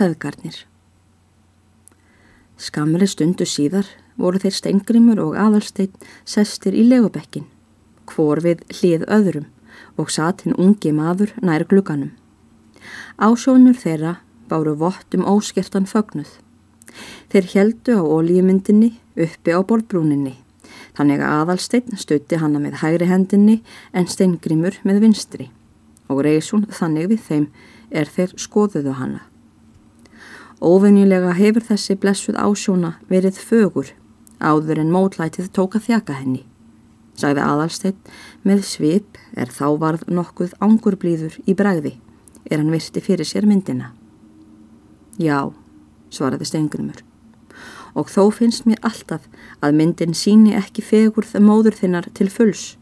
feðgarnir. Skamri stundu síðar voru þeir steingrimur og aðalsteinn sestir í legubekkin, hvor við hlið öðrum og satt hinn ungi maður nær gluganum. Ásjónur þeirra báru vott um óskertan fögnuð. Þeir heldu á ólíumyndinni uppi á borðbrúninni, þannig að aðalsteinn stutti hanna með hægri hendinni en steingrimur með vinstri og reysun þannig við þeim er þeir skoðuðu hanna. Óvenjulega hefur þessi blessuð ásjóna verið fögur áður en mótlætið tóka þjaka henni. Sagði aðalsteinn með svip er þá varð nokkuð ángur blíður í bræði er hann virti fyrir sér myndina. Já, svaraði Stengrimur og þó finnst mér alltaf að myndin síni ekki fegurð móður þinnar til fulls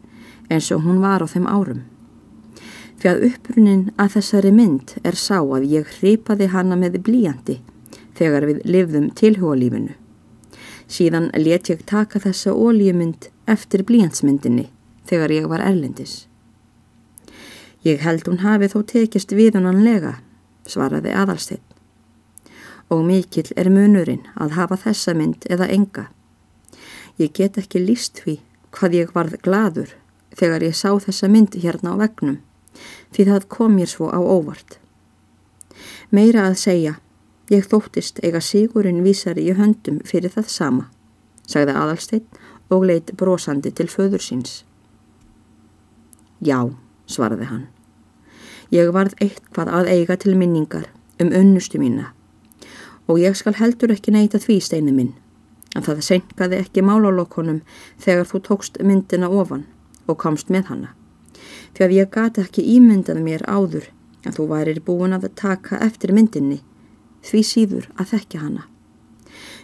eins og hún var á þeim árum. Því að upprunin að þessari mynd er sá að ég hripaði hana með blíjandi þegar við livðum tilhugalífinu. Síðan let ég taka þessa ólíumynd eftir blíjandsmyndinni þegar ég var erlendis. Ég held hún hafi þó tekist viðunanlega, svaraði aðalsteinn. Og mikill er munurinn að hafa þessa mynd eða enga. Ég get ekki líst því hvað ég varð gladur þegar ég sá þessa mynd hérna á vegnum, því það kom mér svo á óvart. Meira að segja, Ég þóttist eiga sigurinn vísari í höndum fyrir það sama, sagði aðalsteinn og leitt brosandi til föður síns. Já, svaraði hann. Ég varð eitthvað að eiga til minningar um unnustu mína og ég skal heldur ekki neyta því steinu minn, en það senkaði ekki málálokkonum þegar þú tókst myndina ofan og komst með hana. Því að ég gati ekki ímyndað mér áður en þú værir búin að taka eftir myndinni því síður að þekka hana.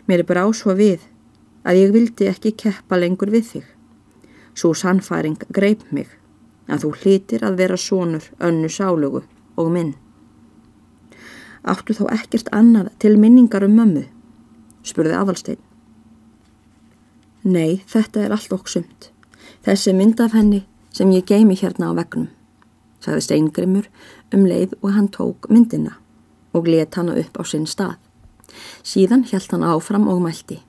Mér er bara ásvað við að ég vildi ekki keppa lengur við þig. Svo sannfæring greip mig að þú hlýtir að vera sonur önnu sálugu og minn. Áttu þá ekkert annað til minningar um mömmu? spurði aðalstein. Nei, þetta er allt oksumt. Þessi mynd af henni sem ég geimi hérna á vegnum, sagði steingrimur um leið og hann tók myndina og let hana upp á sinn stað. Síðan hjælt hann áfram og mælti.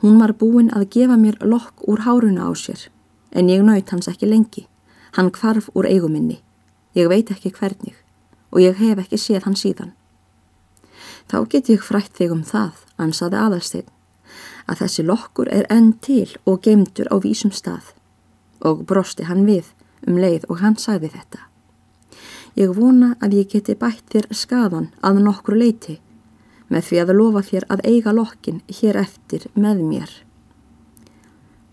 Hún var búin að gefa mér lokk úr háruna á sér, en ég naut hans ekki lengi. Hann kvarf úr eiguminni. Ég veit ekki hvernig og ég hef ekki séð hann síðan. Þá get ég frætt þig um það, ansaði aðalsteinn, að þessi lokkur er enn til og geimtur á vísum stað og brosti hann við um leið og hann sagði þetta. Ég vona að ég geti bætt þér skadan að nokkru leiti með því að lofa þér að eiga lokkin hér eftir með mér.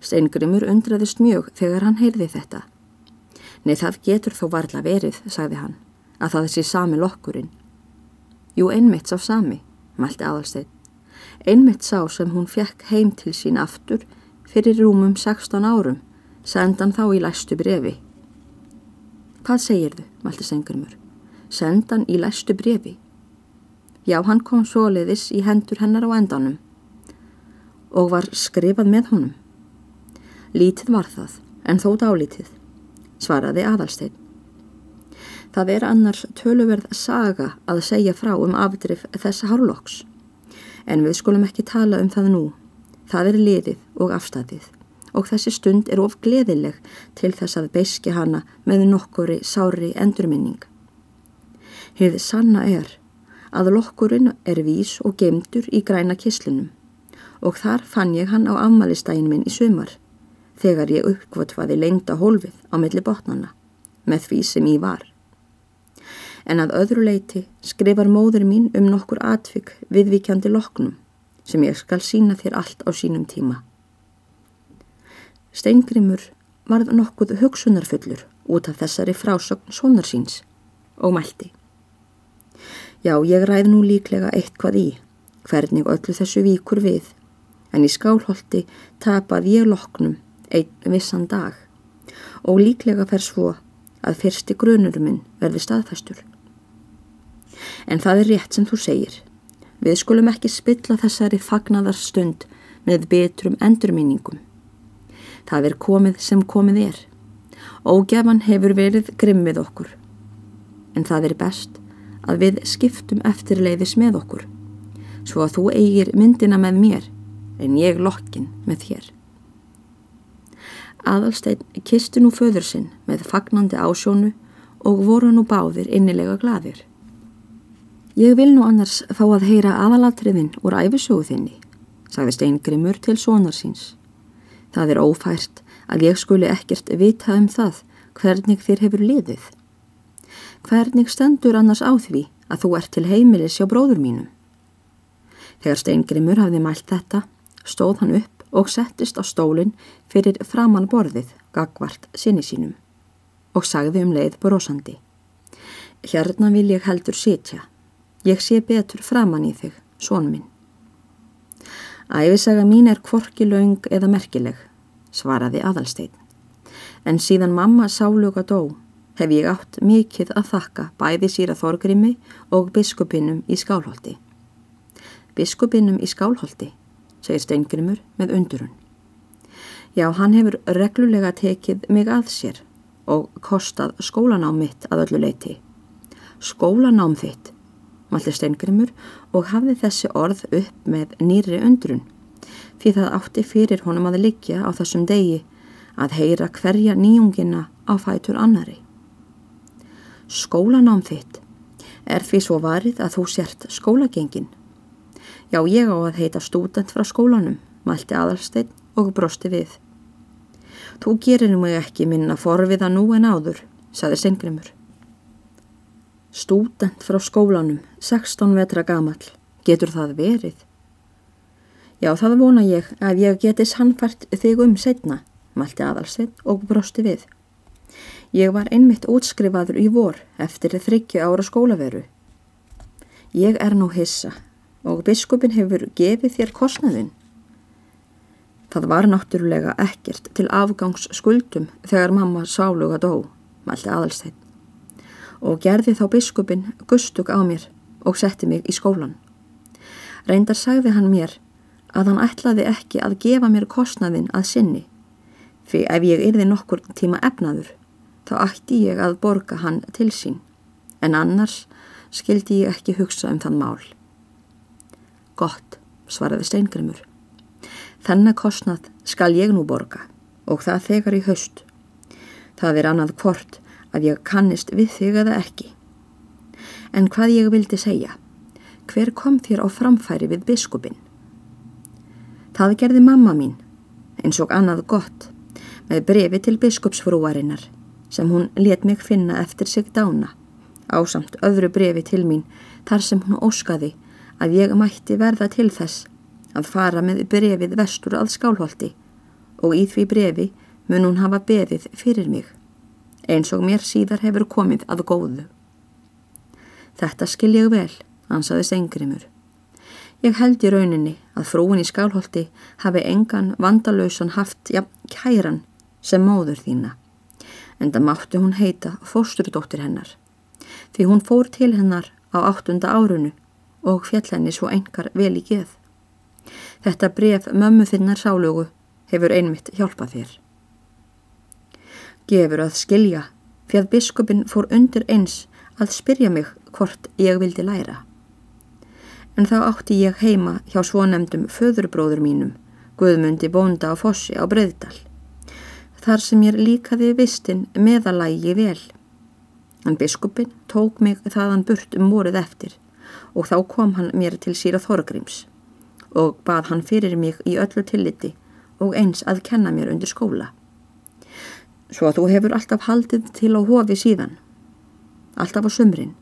Steingrimur undraðist mjög þegar hann heyrði þetta. Nei það getur þó varla verið, sagði hann, að það sé sami lokkurinn. Jú, einmitt sá sami, mælti aðalsteinn. Einmitt sá sem hún fekk heim til sín aftur fyrir rúmum 16 árum, sendan þá í læstu brefi. Hvað segir þau, mælti Sengurmur. Sendan í læstu brefi. Já, hann kom soliðis í hendur hennar á endanum og var skrifað með honum. Lítið var það, en þó dálítið, svaraði aðalstein. Það er annars töluverð saga að segja frá um afdrif þessa hárlokks, en við skulum ekki tala um það nú. Það er liðið og afstæðið og þessi stund er of gleðileg til þess að beiski hana með nokkuri sári endurminning. Heið sanna er að lokkurinn er vís og gemdur í græna kislinum og þar fann ég hann á afmælistægin minn í sumar þegar ég uppkvotfaði lengta hólfið á milli botnana með því sem ég var. En að öðru leiti skrifar móður mín um nokkur atvik viðvíkjandi loknum sem ég skal sína þér allt á sínum tíma. Steingrimur varð nokkuð hugsunarfullur út af þessari frásögn sonar síns og mælti. Já, ég ræð nú líklega eitthvað í, hvernig öllu þessu víkur við, en í skálholti tapað ég loknum einn vissan dag og líklega fer svo að fyrsti grunurum minn verði staðfæstur. En það er rétt sem þú segir. Við skulum ekki spilla þessari fagnadar stund með betrum endurminningum. Það er komið sem komið er. Ógjafan hefur verið grimmið okkur. En það er best að við skiptum eftirleiðis með okkur, svo að þú eigir myndina með mér en ég lokkin með þér. Aðalstein kisti nú föður sinn með fagnandi ásjónu og voru nú báðir innilega gladir. Ég vil nú annars fá að heyra aðalatriðin úr æfisögu þinni, sagði Steingrimur til sonar síns. Það er ófært að ég skuli ekkert vita um það hvernig þér hefur liðið. Hvernig stendur annars á því að þú ert til heimilis hjá bróður mínum? Þegar Steingrimur hafði mælt þetta, stóð hann upp og settist á stólinn fyrir framann borðið, gagvart sinni sínum og sagði um leið brosandi. Hérna vil ég heldur sitja. Ég sé betur framann í þig, són minn. Æfisaga mín er kvorki laung eða merkileg, svaraði aðalstein. En síðan mamma sáluga dó hef ég átt mikið að þakka bæði síra Þorgrimi og biskupinum í Skálholti. Biskupinum í Skálholti, segir Steingrimur með undurun. Já, hann hefur reglulega tekið mig að sér og kostað skólanám mitt að öllu leiti. Skólanám þitt, malti Steingrimur og hafði þessi orð upp með nýri undrun, því það átti fyrir honum að liggja á þessum degi að heyra hverja nýjungina á fætur annari. Skólanám þitt er því svo varið að þú sért skólagengin. Já, ég á að heita stúdent frá skólanum, mælti aðalsteinn og brosti við. Þú gerir mig ekki minna forviða nú en áður, saði Sengrimur. Stúdent frá skólanum, 16 vetra gamal, getur það verið? Já, það vona ég að ég geti sannfært þig um setna, mælti aðalsteinn og brosti við. Ég var einmitt útskrifaður í vor eftir þryggju ára skólaveru. Ég er nú hissa og biskupin hefur gefið þér kostnaðin. Það var náttúrulega ekkert til afgangs skuldum þegar mamma sáluga dó, mælti aðalsteinn. Og gerði þá biskupin gustug á mér og setti mig í skólan. Reyndar sagði hann mér að hann ætlaði ekki að gefa mér kostnaðin að sinni, fyrir ef ég yrði nokkur tíma efnaður þá ætti ég að borga hann til sín, en annars skildi ég ekki hugsa um þann mál. Gott, svaraði Steingrimur. Þennan kostnað skal ég nú borga og það þegar í haust. Það er annað hvort að ég kannist við þig eða ekki. En hvað ég vildi segja, hver kom þér á framfæri við biskupin? Það gerði mamma mín, eins og annað gott, með brefi til biskupsfrúarinnar sem hún let mig finna eftir sig dána á samt öðru brefi til mín þar sem hún óskaði að ég mætti verða til þess að fara með brefið vestur að skálholti og í því brefi mun hún hafa beðið fyrir mig eins og mér síðar hefur komið að góðu. Þetta skil ég vel, ansaði Sengrimur. Ég held í rauninni að frúin í skálholti hafi engan vandalausan haft ja, kæran sem móður þína en það mátti hún heita fósturdóttir hennar því hún fór til hennar á áttunda árunu og fjall henni svo engar vel í geð. Þetta bref mömmu þinnar sálugu hefur einmitt hjálpað þér. Gefur að skilja því að biskupin fór undir eins að spyrja mig hvort ég vildi læra. En þá átti ég heima hjá svonemdum föðurbróður mínum, Guðmundi bónda á Fossi á Breiðdal þar sem ég líkaði vistin meðalægi vel. En biskupin tók mig þaðan burt um voruð eftir og þá kom hann mér til síra Þorgríms og bað hann fyrir mig í öllu tilliti og eins að kenna mér undir skóla. Svo að þú hefur alltaf haldið til á hofi síðan, alltaf á sumrin.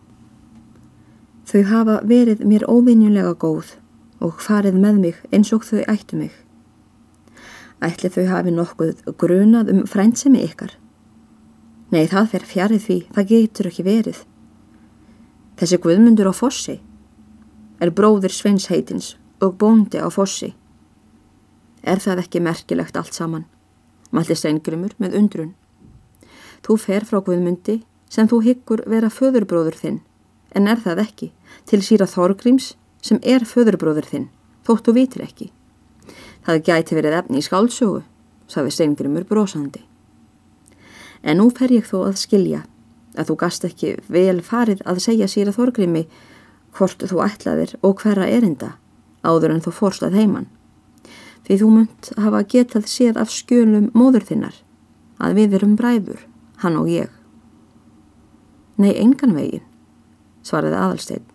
Þau hafa verið mér óvinjulega góð og farið með mig eins og þau ættu mig. Ætli þau hafi nokkuð grunað um frændsemi ykkar? Nei, það fer fjarið því, það getur ekki verið. Þessi guðmundur á fossi er bróðir Sveins heitins og bóndi á fossi. Er það ekki merkilegt allt saman? Malli Steingrimur með undrun. Þú fer frá guðmundi sem þú hyggur vera föðurbróður þinn, en er það ekki til síra Þorgríms sem er föðurbróður þinn, þóttu vitir ekki. Það gæti verið efni í skálsögu, saði Steingrimur brosandi. En nú fer ég þó að skilja að þú gast ekki vel farið að segja síra Þorgrimi hvort þú ætlaðir og hverra erinda áður en þú fórst að heiman. Því þú munt hafa getað séð af skjölum móður þinnar að við erum bræður, hann og ég. Nei, engan veginn, svaraði aðalstein.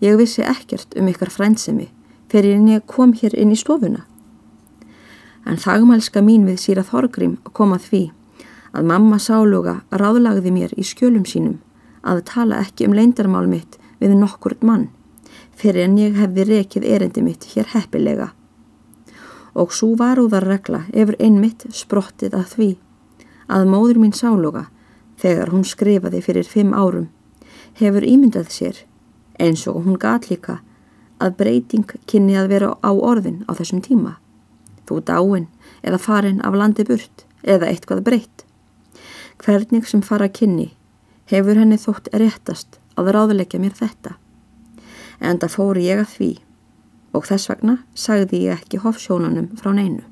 Ég vissi ekkert um ykkar frændsemi fyrir en ég kom hér inn í stofuna. En þagmælska mín við síra Þorgrím kom að því að mamma sáluga ráðlagði mér í skjölum sínum að tala ekki um leindarmál mitt við nokkurt mann fyrir en ég hefði rekið erindi mitt hér heppilega. Og svo varúðarregla efur einmitt sprottið að því að móður mín sáluga þegar hún skrifaði fyrir fimm árum hefur ímyndað sér eins og hún gat líka að breyting kynni að vera á orðin á þessum tíma. Þú dáin eða farin af landi burt eða eitthvað breytt. Hvernig sem fara kynni hefur henni þótt réttast að ráðleggja mér þetta en það fóri ég að því og þess vegna sagði ég ekki hofsjónunum frá neinu.